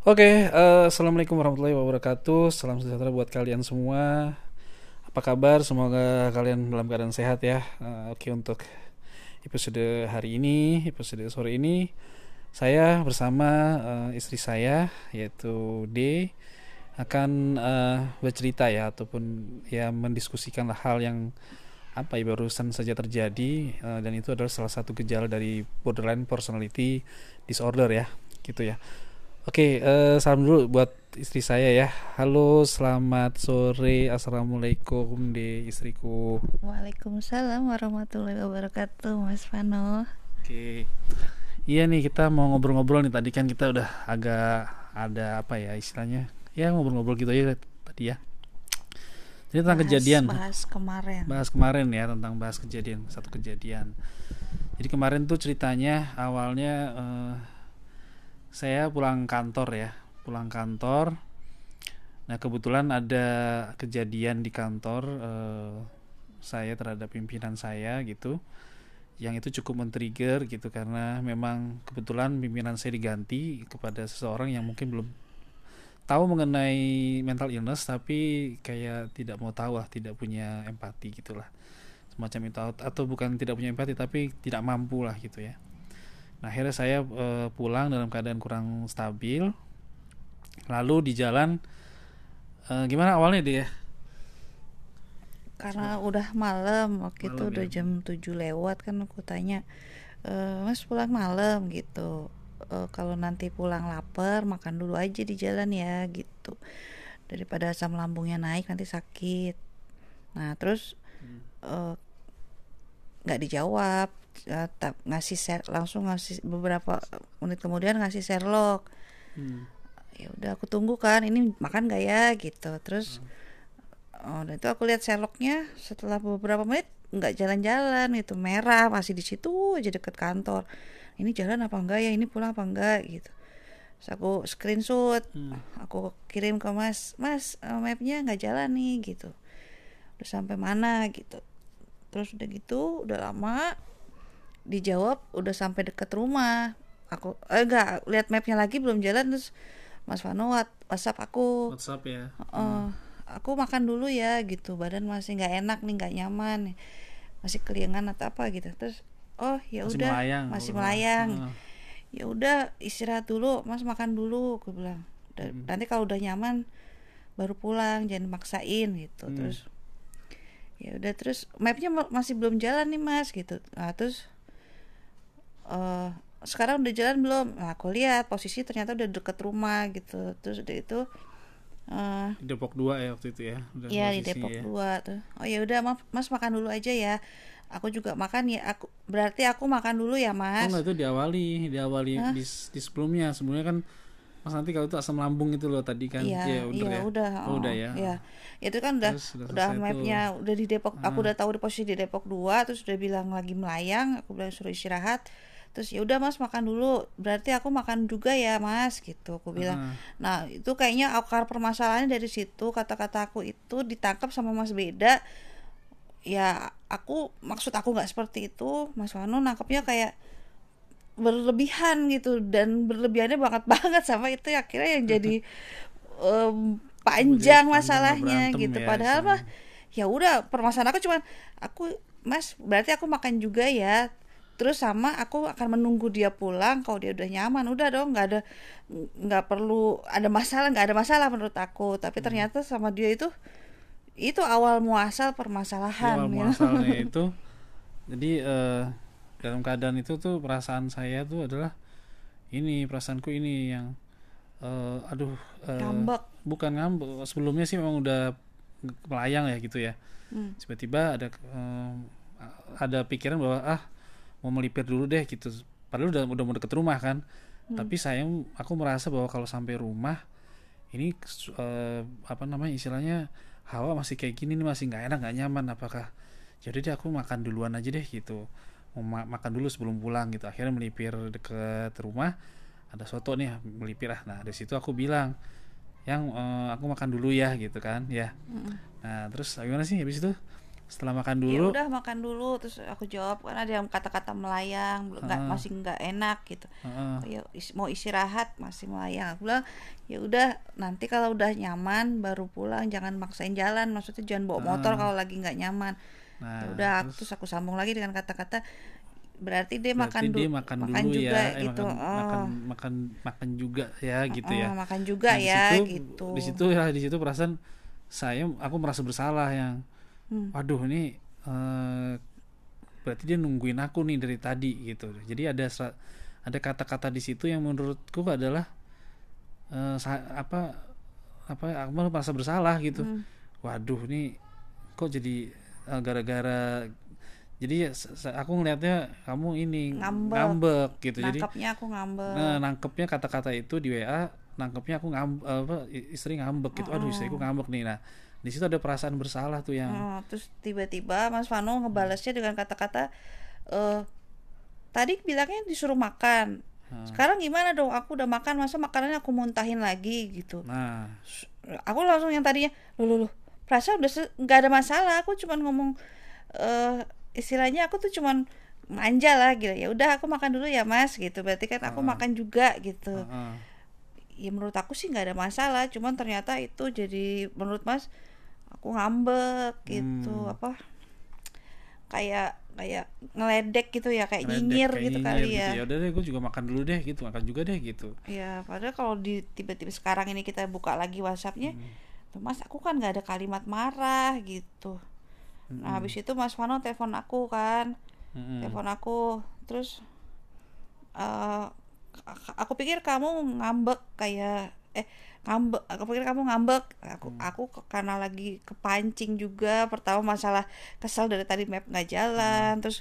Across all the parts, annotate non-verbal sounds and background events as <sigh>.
Oke, eh, assalamualaikum warahmatullahi wabarakatuh. Salam sejahtera buat kalian semua. Apa kabar? Semoga kalian dalam keadaan sehat ya. Eh, Oke untuk episode hari ini, episode sore ini, saya bersama eh, istri saya yaitu D akan eh, bercerita ya ataupun ya mendiskusikan hal yang apa ya barusan saja terjadi eh, dan itu adalah salah satu gejala dari borderline personality disorder ya, gitu ya. Oke, eh, salam dulu buat istri saya ya. Halo, selamat sore. Assalamualaikum di istriku. Waalaikumsalam warahmatullahi wabarakatuh, Mas Vano. Oke. Iya nih kita mau ngobrol-ngobrol nih. Tadi kan kita udah agak ada apa ya istilahnya? Ya ngobrol-ngobrol gitu aja tadi ya. Jadi tentang Bahas- kejadian. Bahas kemarin. Bahas kemarin ya tentang bahas kejadian satu kejadian. Jadi kemarin tuh ceritanya awalnya eh, saya pulang kantor ya, pulang kantor. Nah kebetulan ada kejadian di kantor eh, saya terhadap pimpinan saya gitu, yang itu cukup men-trigger gitu karena memang kebetulan pimpinan saya diganti kepada seseorang yang mungkin belum tahu mengenai mental illness tapi kayak tidak mau tahu lah, tidak punya empati gitulah semacam itu atau bukan tidak punya empati tapi tidak mampu lah gitu ya. Nah akhirnya saya eh, pulang dalam keadaan kurang stabil. Lalu di jalan eh, gimana awalnya dia? Karena udah malam, waktu itu Malam udah ya. jam 7 lewat kan aku tanya, e, Mas pulang malam gitu. E, kalau nanti pulang lapar, makan dulu aja di jalan ya gitu. Daripada asam lambungnya naik nanti sakit. Nah terus eh, nggak dijawab, Tap- ngasih share, langsung ngasih beberapa menit kemudian ngasih Sherlock. Hmm. ya udah aku tunggu kan ini makan gak ya gitu terus oh dan itu aku lihat Sherlocknya setelah beberapa menit nggak jalan-jalan itu merah masih di situ aja deket kantor ini jalan apa enggak ya ini pulang apa enggak gitu terus aku screenshot Hmm. aku kirim ke mas mas eh, mapnya nggak jalan nih gitu udah sampai mana gitu terus udah gitu udah lama dijawab udah sampai deket rumah. Aku eh enggak lihat mapnya lagi belum jalan terus Mas Vano WhatsApp aku. WhatsApp ya. "Eh, aku makan dulu ya gitu. Badan masih nggak enak nih nggak nyaman masih keliangan atau apa gitu. Terus oh ya Masih udah. melayang. masih kalau- melayang. Heeh. ya udah istirahat dulu. Mas makan dulu aku bilang. "Da- Hmm. nanti kalau udah nyaman baru pulang jangan maksain gitu. Hmm. terus ya udah terus mapnya ma- masih belum jalan nih mas gitu. Nah terus eh sekarang udah jalan belum nah, aku lihat posisi ternyata udah deket rumah gitu terus udah itu Di Depok 2 ya waktu itu ya. Udah Iya di Depok ya. 2 tuh. Oh ya udah mas, mas makan dulu aja ya. Aku juga makan ya. Aku berarti aku makan dulu ya Oh mas. enggak itu diawali, diawali Hah? di, di sebelumnya. Sebelumnya kan Mas nanti kalau itu asam lambung itu loh tadi kan. Iya, udah iya ya. udah. Oh, udah ya. Iya. Itu kan udah Terus udah udah mapnya udah di Depok. Aku Ah. udah tahu di posisi di Depok 2 terus udah bilang lagi melayang. Aku bilang suruh istirahat. Terus ya udah mas makan dulu. Berarti aku makan juga ya mas gitu. Aku bilang. Ah, Nah itu kayaknya akar permasalahannya dari situ kata-kata aku itu ditangkap sama Mas Beda. Ya aku maksud aku nggak seperti itu. Mas Wano nangkepnya kayak berlebihan gitu dan berlebihannya banget <laughs> banget sama itu akhirnya yang jadi <laughs> em, panjang masalahnya gitu ya, padahal mah ya udah permasalahan aku cuman aku mas berarti aku makan juga ya terus sama aku akan menunggu dia pulang kalau dia udah nyaman udah dong nggak ada nggak perlu ada masalah nggak ada masalah menurut aku tapi Hmm. ternyata sama dia itu itu awal muasal permasalahan awal ya. muasalnya <laughs> itu jadi eh, dalam keadaan itu tuh perasaan saya tuh adalah ini perasaanku ini yang eh, aduh eh, ngambek bukan ngambek sebelumnya sih memang udah melayang ya gitu ya Hmm. tiba-tiba ada eh, ada pikiran bahwa ah mau melipir dulu deh gitu. Padahal udah udah mau deket rumah kan. Hmm. tapi saya aku merasa bahwa kalau sampai rumah ini eh, apa namanya istilahnya hawa masih kayak gini nih masih nggak enak nggak nyaman apakah? Jadi deh aku makan duluan aja deh gitu. Mau ma- makan dulu sebelum pulang gitu. Akhirnya melipir deket rumah ada soto nih melipir ah. Nah dari situ aku bilang yang eh, aku makan dulu ya gitu kan ya. Mm-mm. nah terus gimana sih habis itu setelah makan ya dulu. udah makan dulu terus aku jawab kan ada yang kata-kata melayang belum- nggak Ah. masih nggak enak gitu. Oh, ya is- mau istirahat masih melayang. Aku bilang ya udah nanti kalau udah nyaman baru pulang jangan maksain jalan. Maksudnya jangan bawa motor kalau lagi nggak nyaman. Nah ya udah terus? terus aku sambung lagi dengan kata-kata berarti dia berarti makan dia dulu makan, dulu juga ya. Eh, gitu. makan, oh. makan makan makan juga ya gitu ya. Oh, makan juga Nah, ya situ, gitu. di situ ya di situ perasaan saya aku merasa bersalah yang Hmm. waduh ini eh, berarti dia nungguin aku nih dari tadi gitu jadi ada ada kata-kata di situ yang menurutku adalah sa- apa apa aku malah merasa bersalah gitu Hmm. waduh nih kok jadi eh, gara-gara jadi se- se- aku ngelihatnya kamu ini Ngambek. ngambek gitu jadi nangkapnya aku ngambek Nah, nangkepnya kata-kata itu di WA, nangkepnya aku ngambek apa istri ngambek gitu. Aduh, istriku ngambek nih. Nah, di situ ada perasaan bersalah tuh yang Oh, terus tiba-tiba Mas Vano ngebalasnya dengan kata-kata eh tadi bilangnya disuruh makan. Hmm. Sekarang gimana dong? Aku udah makan, masa makanannya aku muntahin lagi gitu. nah, Aku langsung yang tadinya, loh loh, loh perasaan udah nggak ada masalah. Aku cuman ngomong eh istilahnya aku tuh cuman manja lah gitu. Ya udah aku makan dulu ya Mas gitu. Berarti kan aku makan juga gitu. heeh. ya menurut aku sih nggak ada masalah cuman ternyata itu jadi menurut mas aku ngambek gitu Hmm. apa kayak kayak ngeledek gitu ya kayak Ngeledek, nyinyir kayak gitu nyinyir kali ya Ya udah deh, gue juga makan dulu deh gitu, makan juga deh gitu. ya padahal kalau di tiba-tiba sekarang ini kita buka lagi WhatsAppnya Hmm. mas aku kan nggak ada kalimat marah gitu Hmm. nah habis itu mas Vano telepon aku kan Mm-mm. telepon aku terus ak- aku pikir kamu ngambek kayak eh ngambek aku pikir kamu ngambek. Aku aku ke- karena lagi kepancing juga pertama masalah kesel dari tadi map nggak jalan terus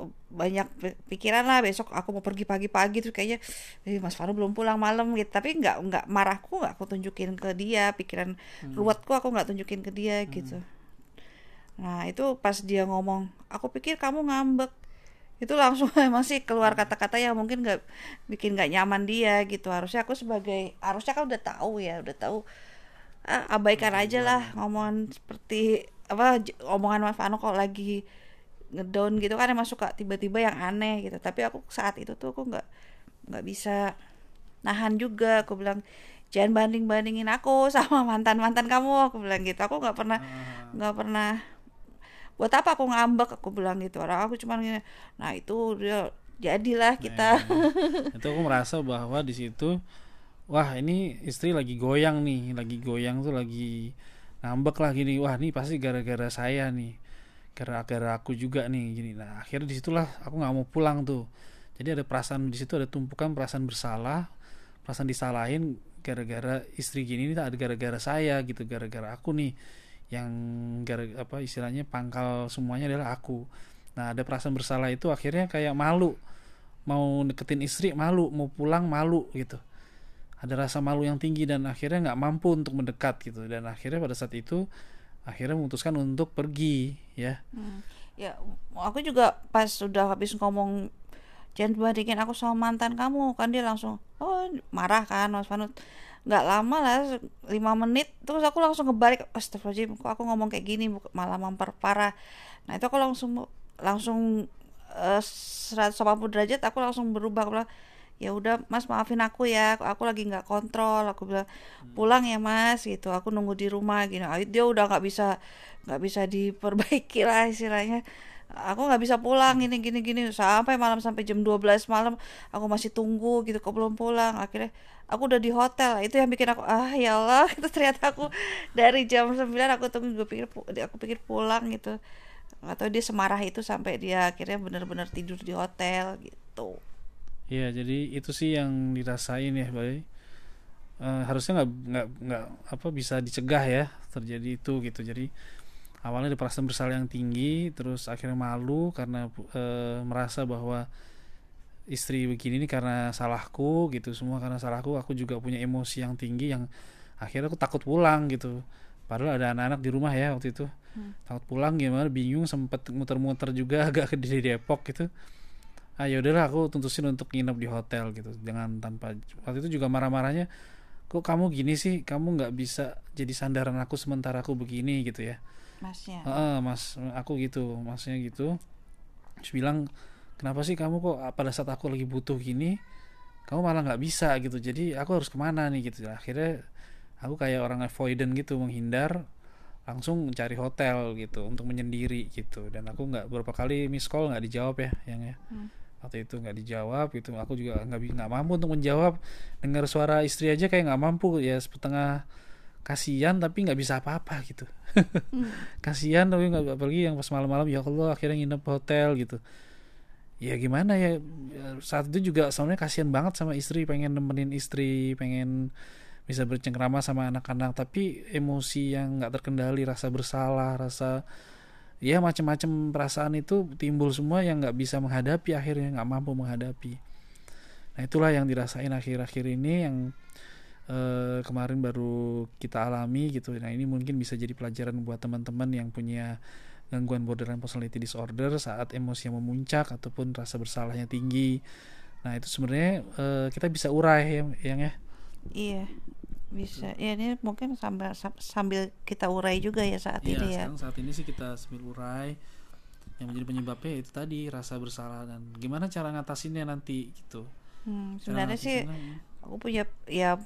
eh, banyak pi- pikiran lah besok aku mau pergi pagi-pagi terus kayaknya eh, Mas Fano belum pulang malam gitu. Tapi nggak nggak marahku nggak aku tunjukin ke dia pikiran ruwetku aku nggak tunjukin ke dia gitu. Nah itu pas dia ngomong, aku pikir kamu ngambek. Itu langsung <laughs> emang sih keluar kata-kata yang mungkin nggak bikin nggak nyaman dia gitu. Harusnya aku sebagai harusnya kan udah tahu ya, udah tahu. Ah, abaikan aja lah ngomongan seperti apa omongan Mas Vano kalau lagi ngedown gitu kan emang suka tiba-tiba yang aneh gitu. Tapi aku saat itu tuh aku nggak nggak bisa nahan juga. Aku bilang jangan banding bandingin aku <laughs> sama mantan mantan kamu. Aku bilang gitu. Aku nggak pernah nggak pernah buat apa aku ngambek? Aku bilang gitu. Orang aku cuma gini nah itu dia jadilah kita. <laughs> Itu aku merasa bahwa di situ wah ini istri lagi goyang nih lagi goyang tuh lagi ngambek lah gini. Wah ini pasti gara-gara saya nih gara-gara aku juga nih gini. Nah akhirnya di situlah aku nggak mau pulang tuh. Jadi ada perasaan di situ ada tumpukan perasaan bersalah perasaan disalahin gara-gara istri gini ini ada gara-gara saya gitu gara-gara aku nih yang gara apa istilahnya pangkal semuanya adalah aku. Nah ada perasaan bersalah itu akhirnya kayak malu. Mau deketin istri malu. Mau pulang malu gitu. Ada rasa malu yang tinggi dan akhirnya nggak mampu untuk mendekat gitu. Dan akhirnya pada saat itu akhirnya memutuskan untuk pergi ya. Hmm. ya aku juga pas sudah habis ngomong jangan bandingin aku sama mantan kamu kan dia langsung oh marah kan Mas Panut nggak lama lah lima menit. Terus aku langsung ngebalik astagfirullahaladzim kok aku ngomong kayak gini malah memperparah. Nah itu aku langsung langsung eh, 180 derajat aku langsung berubah. Aku bilang ya udah mas maafin aku ya aku lagi nggak kontrol. Aku bilang pulang ya mas gitu. Aku nunggu di rumah gini Ah, dia udah nggak bisa nggak bisa diperbaiki lah istilahnya. Aku nggak bisa pulang gini gini gini. Sampai malam sampai jam 12 malam aku masih tunggu gitu kok belum pulang. Akhirnya aku udah di hotel itu yang bikin aku ah ya Allah <laughs> itu ternyata aku dari jam 9 aku tunggu gue pikir aku pikir pulang gitu atau dia semarah itu sampai dia akhirnya benar-benar tidur di hotel gitu Iya, jadi itu sih yang dirasain ya, Bay. Eh, harusnya nggak nggak nggak apa bisa dicegah ya terjadi itu gitu. Jadi awalnya ada perasaan bersalah yang tinggi, terus akhirnya malu karena eh, merasa bahwa istri begini ini karena salahku gitu, semua karena salahku. Aku juga punya emosi yang tinggi yang akhirnya aku takut pulang gitu. Padahal ada anak-anak di rumah ya waktu itu. Takut pulang gimana, bingung sempet muter-muter juga <laughs> agak ke di Depok gitu ah ya udahlah aku tuntusin untuk nginep di hotel gitu dengan tanpa waktu itu juga marah-marahnya kok kamu gini sih kamu nggak bisa jadi sandaran aku sementara aku begini gitu ya masnya "Heeh, mas aku gitu masnya gitu terus bilang kenapa sih kamu kok pada saat aku lagi butuh gini kamu malah nggak bisa? Gitu. Jadi aku harus ke mana nih gitu. Akhirnya aku kayak orang avoidant gitu menghindar langsung cari hotel gitu untuk menyendiri gitu. Dan aku nggak beberapa kali miss call nggak dijawab ya yang ya. Hmm. waktu itu nggak dijawab gitu. Aku juga nggak nggak mampu untuk menjawab. Dengar suara istri aja kayak nggak mampu ya setengah kasihan tapi nggak bisa apa-apa gitu. Hmm. <laughs> kasihan tapi nggak apalagi yang pas malam-malam ya Allah akhirnya nginep hotel gitu ya gimana ya saat itu juga sebenarnya kasihan banget sama istri pengen nemenin istri pengen bisa bercengkrama sama anak-anak tapi emosi yang nggak terkendali rasa bersalah rasa ya macam-macam perasaan itu timbul semua yang nggak bisa menghadapi akhirnya nggak mampu menghadapi. Nah itulah yang dirasain akhir-akhir ini yang eh, kemarin baru kita alami gitu. Nah ini mungkin bisa jadi pelajaran buat teman-teman yang punya gangguan borderline personality disorder saat emosi yang memuncak ataupun rasa bersalahnya tinggi. Nah itu sebenarnya eh, kita bisa urai ya yang ya? Iya bisa. Ya ini mungkin sambil sam- sambil kita urai juga ya saat Iya, ini ya. sekarang saat ini sih kita sambil urai. Yang menjadi penyebabnya itu tadi rasa bersalah dan gimana cara ngatasinnya nanti gitu. Hmm, sebenarnya sih aku punya ya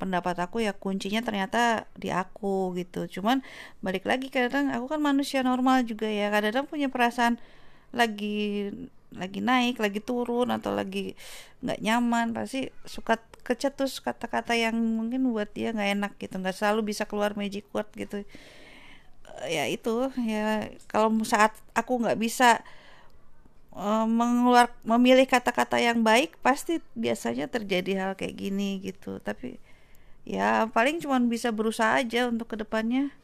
pendapat aku ya kuncinya ternyata di aku gitu. Cuman balik lagi kadang aku kan manusia normal juga ya. Kadang punya perasaan lagi lagi naik lagi turun atau lagi nggak nyaman. Pasti suka kecetus kata-kata yang mungkin buat dia nggak enak gitu. Nggak selalu bisa keluar magic word gitu. Ya itu ya kalau saat aku nggak bisa mengeluar memilih kata-kata yang baik pasti biasanya terjadi hal kayak gini gitu. Tapi ya paling cuman bisa berusaha aja untuk ke depannya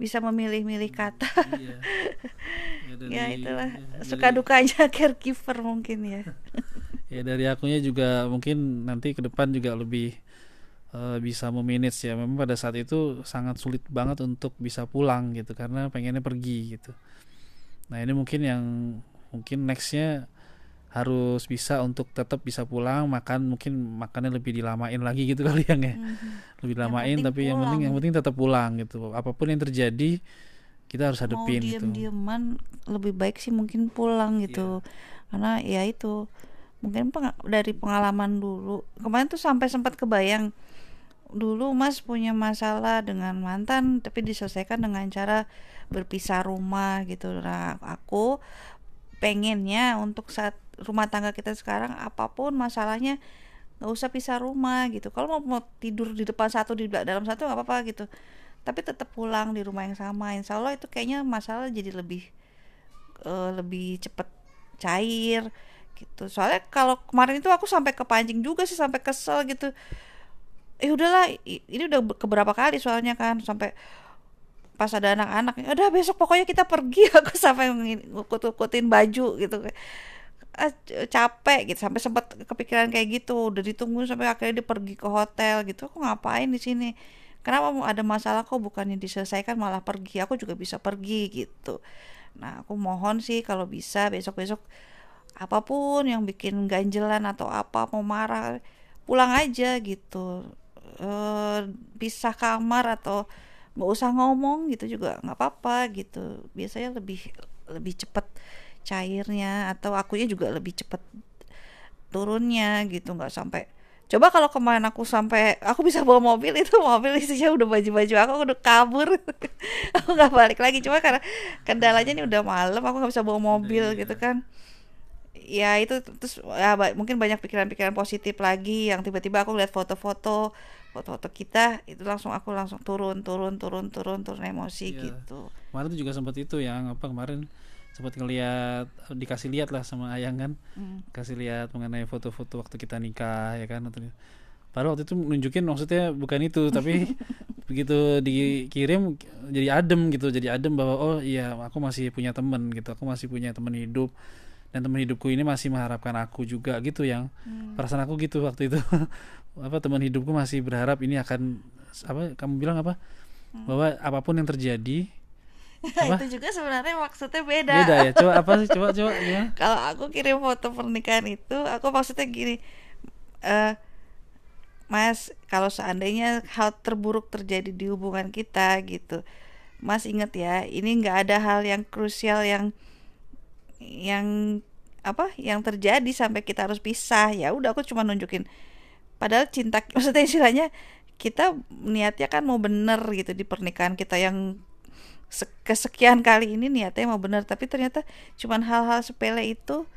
bisa memilih-milih kata. Iya. Ya, <laughs> dari- ya itulah. ya, suka dari- dukanya <laughs> caregiver mungkin ya. <laughs> Ya dari akunya juga mungkin nanti ke depan juga lebih eh, bisa memanage ya. Memang pada saat itu sangat sulit banget untuk bisa pulang gitu karena pengennya pergi gitu. Nah ini mungkin yang mungkin nextnya harus bisa untuk tetap bisa pulang makan mungkin makannya lebih dilamain lagi gitu <laughs> kali yang ya. Lebih Yang lamain penting tapi yang penting pulang. yang penting tetap pulang gitu. Apa pun yang terjadi kita harus mau hadepin gitu. lebih baik sih mungkin pulang gitu. Karena ya itu mungkin peng- dari pengalaman dulu. Kemarin tuh sampai sempat kebayang dulu Mas punya masalah dengan mantan tapi diselesaikan dengan cara berpisah rumah gitu. Nah aku pengennya untuk saat rumah tangga kita sekarang apa pun masalahnya nggak usah pisah rumah gitu. Kalau mau, mau tidur di depan satu di dalam satu nggak apa-apa gitu. Tapi tetap pulang di rumah yang sama. Insya Allah itu kayaknya masalah jadi lebih eh, lebih cepet cair gitu. Soalnya kalau kemarin itu aku sampai kepancing juga sih sampai kesel gitu. Eh udahlah ini udah be- keberapa kali soalnya kan sampai pas ada anak-anak udah besok pokoknya kita pergi. <laughs> Aku sampai ngukut-ukutin baju gitu ah, capek gitu. Sampai sempat kepikiran kayak gitu udah ditunggu sampai akhirnya dia pergi ke hotel gitu. Aku ngapain di sini? Kenapa ada masalah? Kok bukannya diselesaikan malah pergi? Aku juga bisa pergi gitu. Nah aku mohon sih kalau bisa besok-besok apa pun yang bikin ganjelan atau apa mau marah pulang aja gitu. Eh pisah kamar atau nggak usah ngomong gitu juga nggak apa-apa gitu. Biasanya lebih lebih cepet cairnya atau akunya juga lebih cepet turunnya gitu nggak sampai. Coba kalau kemarin aku sampai aku bisa bawa mobil itu mobil isinya udah baju-baju aku udah kabur. <laughs> Aku nggak balik lagi cuma karena kendalanya ini udah malam aku nggak bisa bawa mobil Iya. gitu kan ya itu terus ya mungkin banyak pikiran-pikiran positif lagi yang tiba-tiba aku lihat foto-foto foto-foto kita itu langsung aku langsung turun turun turun turun turun emosi Iya. gitu. Kemarin tuh juga sempat itu yang apa kemarin sempat ngelihat dikasih lihat lah sama ayang kan. Hmm. kasih lihat mengenai foto-foto waktu kita nikah ya kan padahal waktu itu nunjukin maksudnya bukan itu tapi <laughs> begitu dikirim jadi adem gitu jadi adem bahwa oh iya aku masih punya temen gitu. Aku masih punya temen hidup dan teman hidupku ini masih mengharapkan aku juga gitu yang Hmm. perasaan aku gitu waktu itu <laughs> apa teman hidupku masih berharap ini akan apa kamu bilang apa Hmm. bahwa apa pun yang terjadi <laughs> Apa? itu juga sebenarnya maksudnya beda, beda ya coba apa sih coba coba <laughs> gimana kalau aku kirim foto pernikahan itu aku maksudnya gini eh Mas kalau seandainya hal terburuk terjadi di hubungan kita gitu Mas inget ya ini nggak ada hal yang krusial yang yang apa yang terjadi sampai kita harus pisah. Ya udah aku cuma nunjukin. Padahal cinta <laughs> maksudnya istilahnya kita niatnya kan mau bener gitu di pernikahan kita yang kesekian kali ini niatnya mau bener. Tapi ternyata cuman hal-hal sepele itu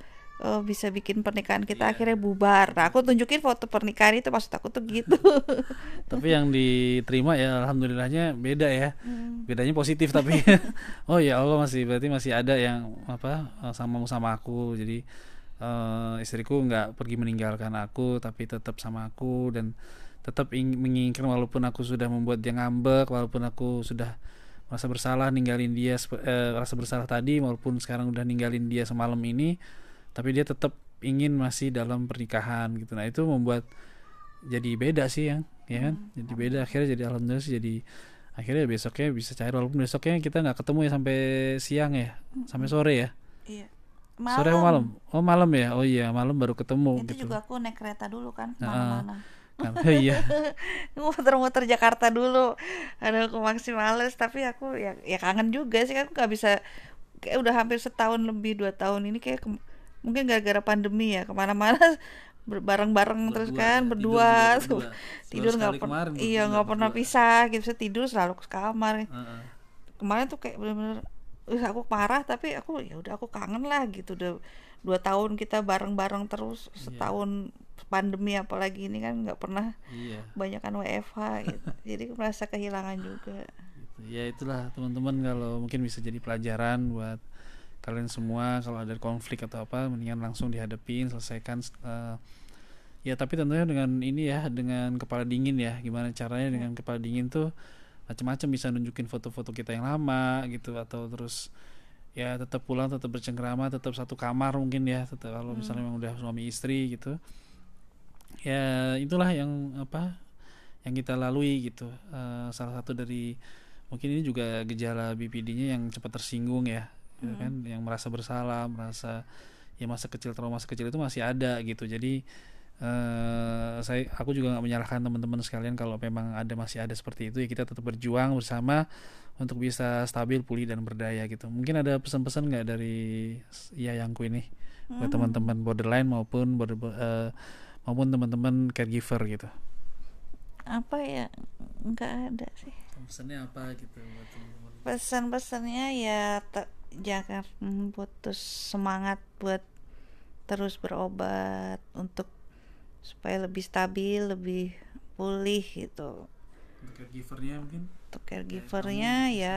uh, bisa bikin pernikahan kita yeah. akhirnya bubar. Nah, aku tunjukin foto pernikahan itu maksud aku tuh gitu. <laughs> tapi yang diterima ya alhamdulillahnya beda ya. Hmm. Bedanya positif tapi <laughs> <laughs> oh ya Allah masih berarti masih ada yang apa sama sama aku. Jadi uh, istriku nggak pergi meninggalkan aku tapi tetap sama aku dan tetap ingin menginginkan walaupun aku sudah membuat dia ngambek, walaupun aku sudah merasa bersalah ninggalin dia eh, rasa bersalah tadi walaupun sekarang udah ninggalin dia semalam ini tapi dia tetap ingin masih dalam pernikahan gitu. Nah itu membuat jadi beda sih yang ya kan? Hmm. jadi beda akhirnya jadi alhamdulillah sih jadi akhirnya besoknya bisa cair walaupun besoknya kita nggak ketemu ya sampai siang ya hmm. sampai sore ya? Iya. Malam. sore malam. oh malam ya? Oh iya malam baru ketemu itu gitu. juga aku naik kereta dulu kan ke mana-mana kan? Iya. <laughs> Muter-muter Jakarta dulu. Ada aku masih males. Tapi aku ya ya kangen juga sih. Aku nggak bisa kayak udah hampir setahun lebih dua tahun ini kayak mungkin gara-gara pandemi ya ke mana-mana <laughs> bareng-bareng terus kan berdua <laughs> tidur nggak pernah iya nggak pernah pisah gitu saya tidur selalu ke kamar uh -uh. kemarin tuh kayak bener-bener aku parah tapi aku ya udah aku kangen lah gitu udah dua tahun kita bareng-bareng terus iya. setahun yeah. pandemi apalagi ini kan nggak pernah yeah. banyak kan WFH gitu. <laughs> jadi merasa kehilangan juga gitu. ya itulah teman-teman kalau mungkin bisa jadi pelajaran buat kalian semua kalau ada konflik atau apa mendingan langsung dihadapin selesaikan uh, ya tapi tentunya dengan ini ya dengan kepala dingin ya. Gimana caranya dengan kepala dingin tuh macam-macam bisa nunjukin foto-foto kita yang lama gitu atau terus ya tetap pulang tetap bercengkrama tetap satu kamar mungkin ya tetap kalau misalnya hmm. memang udah suami istri gitu. Ya itulah yang apa yang kita lalui gitu. Uh, salah satu dari mungkin ini juga gejala BPD-nya yang cepat tersinggung ya gitu kan yang merasa bersalah merasa ya masa kecil trauma masa kecil itu masih ada gitu. Jadi uh, saya aku juga nggak menyalahkan teman-teman sekalian kalau memang ada masih ada seperti itu ya kita tetap berjuang bersama untuk bisa stabil pulih dan berdaya gitu. Mungkin ada pesan-pesan nggak dari ya yangku ini hmm. buat teman-teman borderline maupun border, uh, maupun teman-teman caregiver gitu. Apa ya? Nggak ada sih. Pesannya apa gitu pesan-pesannya ya jangan putus semangat buat terus berobat untuk supaya lebih stabil lebih pulih gitu. Untuk caregivernya mungkin? Untuk caregivernya ya.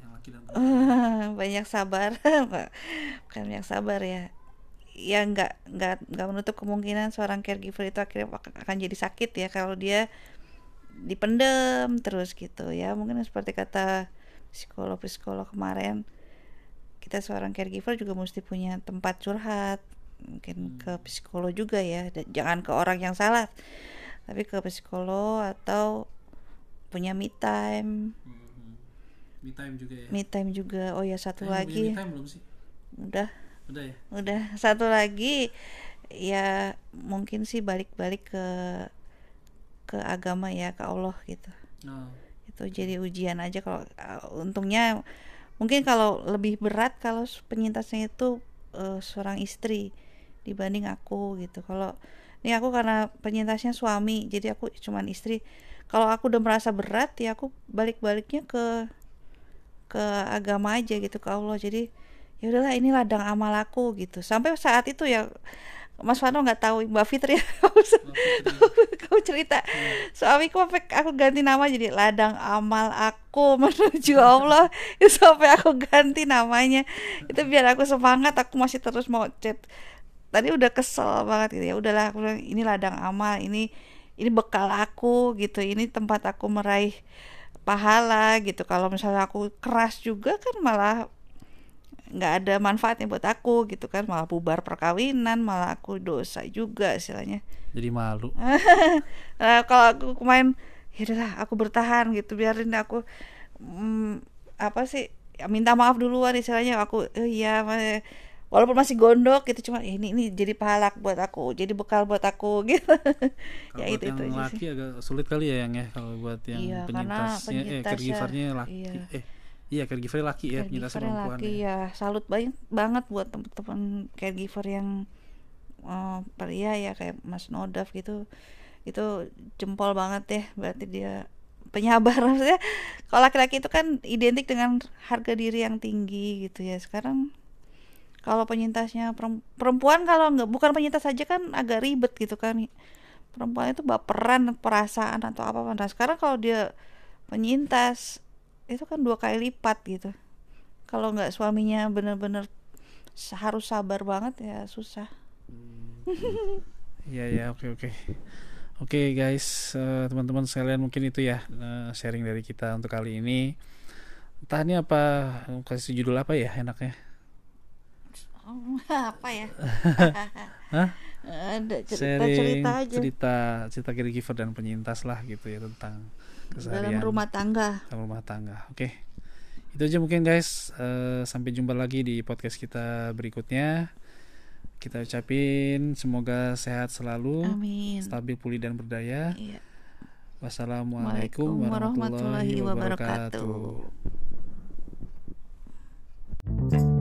yang laki dan <laughs> banyak sabar <laughs> bukan banyak sabar ya. Ya nggak nggak nggak menutup kemungkinan seorang caregiver itu akhirnya akan jadi sakit ya. Kalau dia dipendem terus gitu ya. Mungkin seperti kata psikolog psikolog kemarin kita seorang caregiver juga mesti punya tempat curhat mungkin hmm. ke psikolog juga ya Dan jangan ke orang yang salah tapi ke psikolog atau punya me time. Hmm. me time juga ya? Me time juga. Oh ya satu eh, lagi. me time belum sih? Udah. Udah ya? Udah. Satu lagi ya mungkin sih balik-balik ke ke agama ya ke Allah gitu. Oh. itu jadi ujian aja kalau uh, untungnya mungkin kalau lebih berat kalau penyintasnya itu uh, seorang istri dibanding aku gitu. Kalau ini aku karena penyintasnya suami jadi aku cuman istri. Kalau aku udah merasa berat ya aku balik-baliknya ke ke agama aja gitu ke Allah. Jadi ya udahlah ini ladang amal aku gitu. Sampai saat itu ya Mas Fano nggak tahu Mbak Fitri. Kamu <laughs> cerita. Hmm. suamiku sampai aku ganti nama jadi ladang amal aku <laughs> menuju Allah. Itu sampai aku ganti namanya. Itu biar aku semangat aku masih terus mau chat. Tadi udah kesel banget gitu ya. Udahlah aku bilang ini ladang amal ini ini bekal aku gitu. Ini tempat aku meraih pahala gitu. Kalau misalnya aku keras juga kan malah nggak ada manfaatnya buat aku gitu kan. Malah bubar perkawinan malah aku dosa juga istilahnya. Jadi malu. Nah, <laughs> kalau aku kemarin ya udahlah aku bertahan gitu biarin aku mm, apa sih ya, minta maaf duluan istilahnya. Aku oh iya walaupun masih gondok gitu cuma "Eh, ini ini jadi pahala buat aku jadi bekal buat aku. <laughs> Gitu. Kalau ya itu yang itu laki sih agak sulit kali ya yang ya kalau buat yang Iya, karena penyintasnya eh penyintasnya- caregivernya laki iya. eh iya caregivernya laki ya caregiver perempuan laki ya. ya salut banget banget buat teman-teman caregiver yang eh, pria ya kayak Mas Nodaf gitu. Itu jempol banget ya berarti dia penyabar. <laughs> Maksudnya kalau laki-laki itu kan identik dengan harga diri yang tinggi gitu ya. Sekarang kalau penyintasnya perem- perempuan kalau nggak bukan penyintas saja kan agak ribet gitu kan. Perempuan itu baperan perasaan atau apa nah sekarang kalau dia penyintas itu kan dua kali lipat gitu. Kalau nggak suaminya bener-bener harus sabar banget ya susah. Iya ya oke oke. Oke guys eh, teman-teman sekalian mungkin itu ya eh, sharing dari kita untuk kali ini. Entah ini apa kasih judul apa ya enaknya? Oh, <laughs> apa ya? <laughs> Hah? ada sharing cerita-cerita aja. cerita cerita caregiver dan penyintas lah gitu ya tentang keseharian dalam rumah tangga dalam rumah tangga oke okay. itu aja mungkin guys uh, sampai jumpa lagi di podcast kita berikutnya kita ucapin semoga sehat selalu Amin. stabil pulih dan berdaya iya. wassalamualaikum warahmatullahi, warahmatullahi wabarakatuh, wabarakatuh.